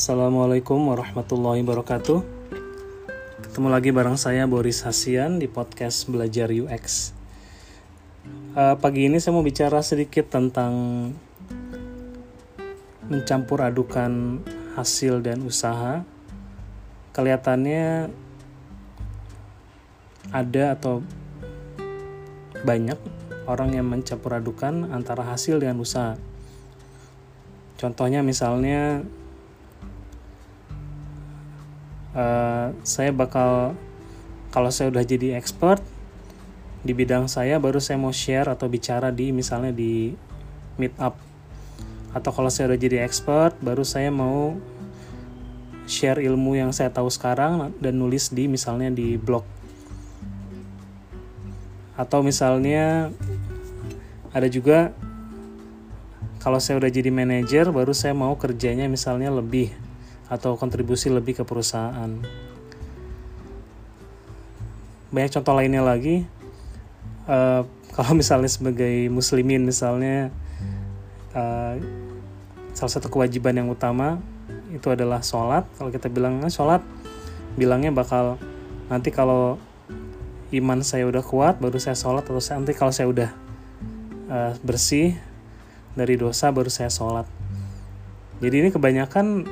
Assalamualaikum warahmatullahi wabarakatuh. Ketemu lagi bareng saya Boris Hasian di podcast Belajar UX. Uh, pagi ini saya mau bicara sedikit tentang mencampur adukan hasil dan usaha. Kelihatannya ada atau banyak orang yang mencampur adukan antara hasil dengan usaha. Contohnya misalnya uh, saya bakal kalau saya udah jadi expert di bidang saya baru saya mau share atau bicara di misalnya di meetup. Atau kalau saya udah jadi expert baru saya mau share ilmu yang saya tahu sekarang dan nulis di misalnya di blog. Atau misalnya ada juga kalau saya udah jadi manajer baru saya mau kerjanya misalnya lebih atau kontribusi lebih ke perusahaan. Banyak contoh lainnya lagi. Uh, kalau misalnya sebagai muslimin misalnya uh, salah satu kewajiban yang utama itu adalah sholat. Kalau kita bilang nah, sholat, bilangnya bakal nanti kalau iman saya udah kuat baru saya sholat atau saya, nanti kalau saya udah uh, bersih dari dosa baru saya sholat. Jadi ini kebanyakan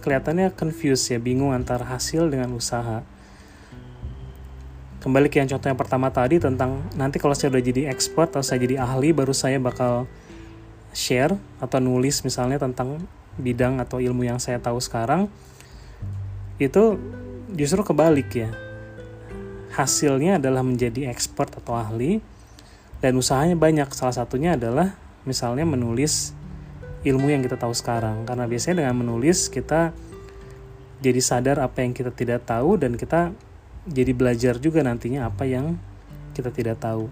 kelihatannya confused ya, bingung antara hasil dengan usaha. Kembali ke yang contoh yang pertama tadi tentang nanti kalau saya udah jadi expert atau saya jadi ahli baru saya bakal share atau nulis misalnya tentang bidang atau ilmu yang saya tahu sekarang itu justru kebalik ya. Hasilnya adalah menjadi expert atau ahli dan usahanya banyak. Salah satunya adalah misalnya menulis ilmu yang kita tahu sekarang. Karena biasanya dengan menulis kita jadi sadar apa yang kita tidak tahu dan kita jadi belajar juga nantinya apa yang kita tidak tahu.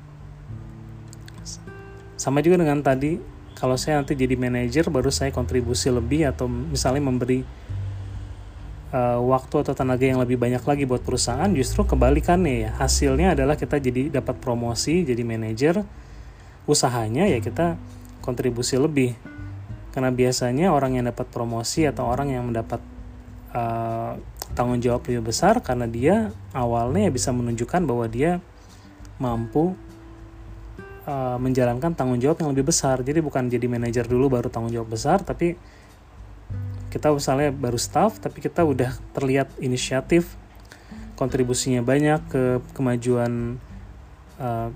Sama juga dengan tadi kalau saya nanti jadi manajer baru saya kontribusi lebih atau misalnya memberi uh, waktu atau tenaga yang lebih banyak lagi buat perusahaan justru kebalikannya ya. Hasilnya adalah kita jadi dapat promosi jadi manajer usahanya ya kita kontribusi lebih karena biasanya orang yang dapat promosi atau orang yang mendapat uh, tanggung jawab lebih besar karena dia awalnya bisa menunjukkan bahwa dia mampu uh, menjalankan tanggung jawab yang lebih besar. Jadi bukan jadi manajer dulu baru tanggung jawab besar tapi kita misalnya baru staff tapi kita udah terlihat inisiatif kontribusinya banyak ke kemajuan uh,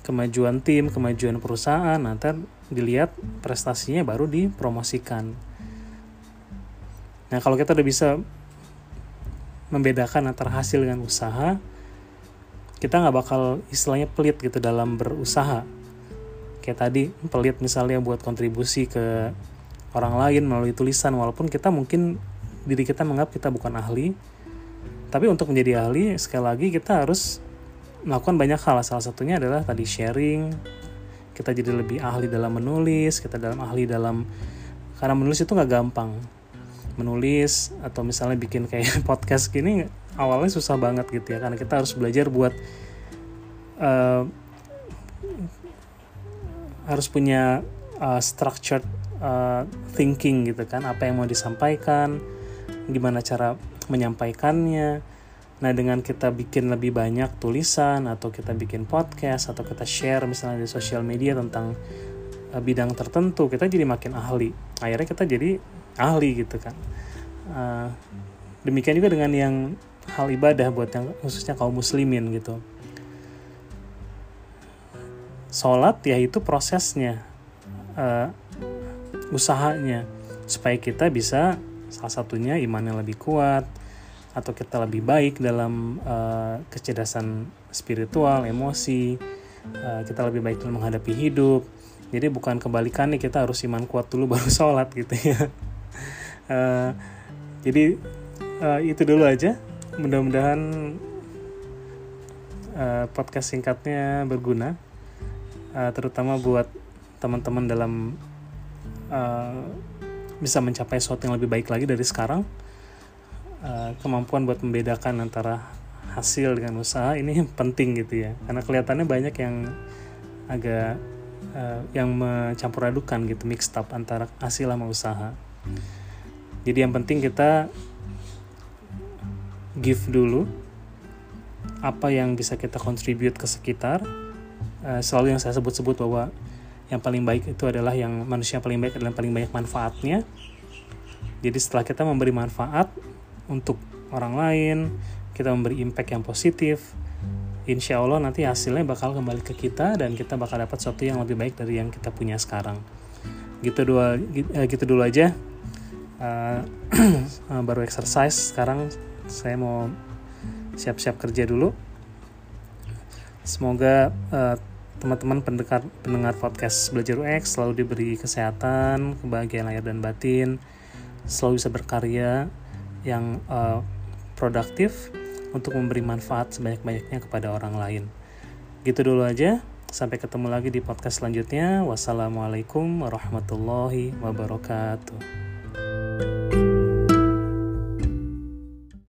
kemajuan tim, kemajuan perusahaan, nanti dilihat prestasinya baru dipromosikan. Nah, kalau kita udah bisa membedakan antara hasil dengan usaha, kita nggak bakal istilahnya pelit gitu dalam berusaha. Kayak tadi, pelit misalnya buat kontribusi ke orang lain melalui tulisan, walaupun kita mungkin diri kita menganggap kita bukan ahli, tapi untuk menjadi ahli, sekali lagi kita harus melakukan banyak hal salah satunya adalah tadi sharing kita jadi lebih ahli dalam menulis kita dalam ahli dalam karena menulis itu nggak gampang. Menulis atau misalnya bikin kayak podcast gini awalnya susah banget gitu ya karena kita harus belajar buat uh, harus punya uh, structured uh, thinking gitu kan apa yang mau disampaikan gimana cara menyampaikannya Nah, dengan kita bikin lebih banyak tulisan atau kita bikin podcast atau kita share misalnya di sosial media tentang uh, bidang tertentu, kita jadi makin ahli. Akhirnya kita jadi ahli gitu kan. Uh, demikian juga dengan yang hal ibadah buat yang khususnya kaum muslimin gitu. Sholat ya itu prosesnya, uh, usahanya supaya kita bisa salah satunya imannya lebih kuat, atau kita lebih baik dalam uh, kecerdasan spiritual, emosi, uh, kita lebih baik dalam menghadapi hidup. Jadi bukan kebalikannya kita harus iman kuat dulu baru sholat gitu ya. Uh, jadi uh, itu dulu aja. Mudah-mudahan uh, podcast singkatnya berguna, uh, terutama buat teman-teman dalam uh, bisa mencapai sesuatu yang lebih baik lagi dari sekarang Eh, kemampuan buat membedakan antara hasil dengan usaha ini penting gitu ya. Karena kelihatannya banyak yang agak uh, yang mencampur adukan gitu mixed up antara hasil sama usaha. Jadi yang penting kita give dulu apa yang bisa kita contribute ke sekitar. Uh, selalu yang saya sebut-sebut bahwa yang paling baik itu adalah yang manusia paling baik adalah yang paling banyak manfaatnya. Jadi setelah kita memberi manfaat untuk orang lain kita memberi impact yang positif insya Allah nanti hasilnya bakal kembali ke kita dan kita bakal dapat sesuatu yang lebih baik dari yang kita punya sekarang. Gitu dua eh, gitu dulu aja. Uh, baru exercise sekarang saya mau siap-siap kerja dulu. Semoga uh, teman-teman pendengar pendengar podcast belajar UX selalu diberi kesehatan kebahagiaan lahir dan batin selalu bisa berkarya yang uh, produktif untuk memberi manfaat sebanyak-banyaknya kepada orang lain. Gitu dulu aja. Sampai ketemu lagi di podcast selanjutnya. Wassalamualaikum warahmatullahi wabarakatuh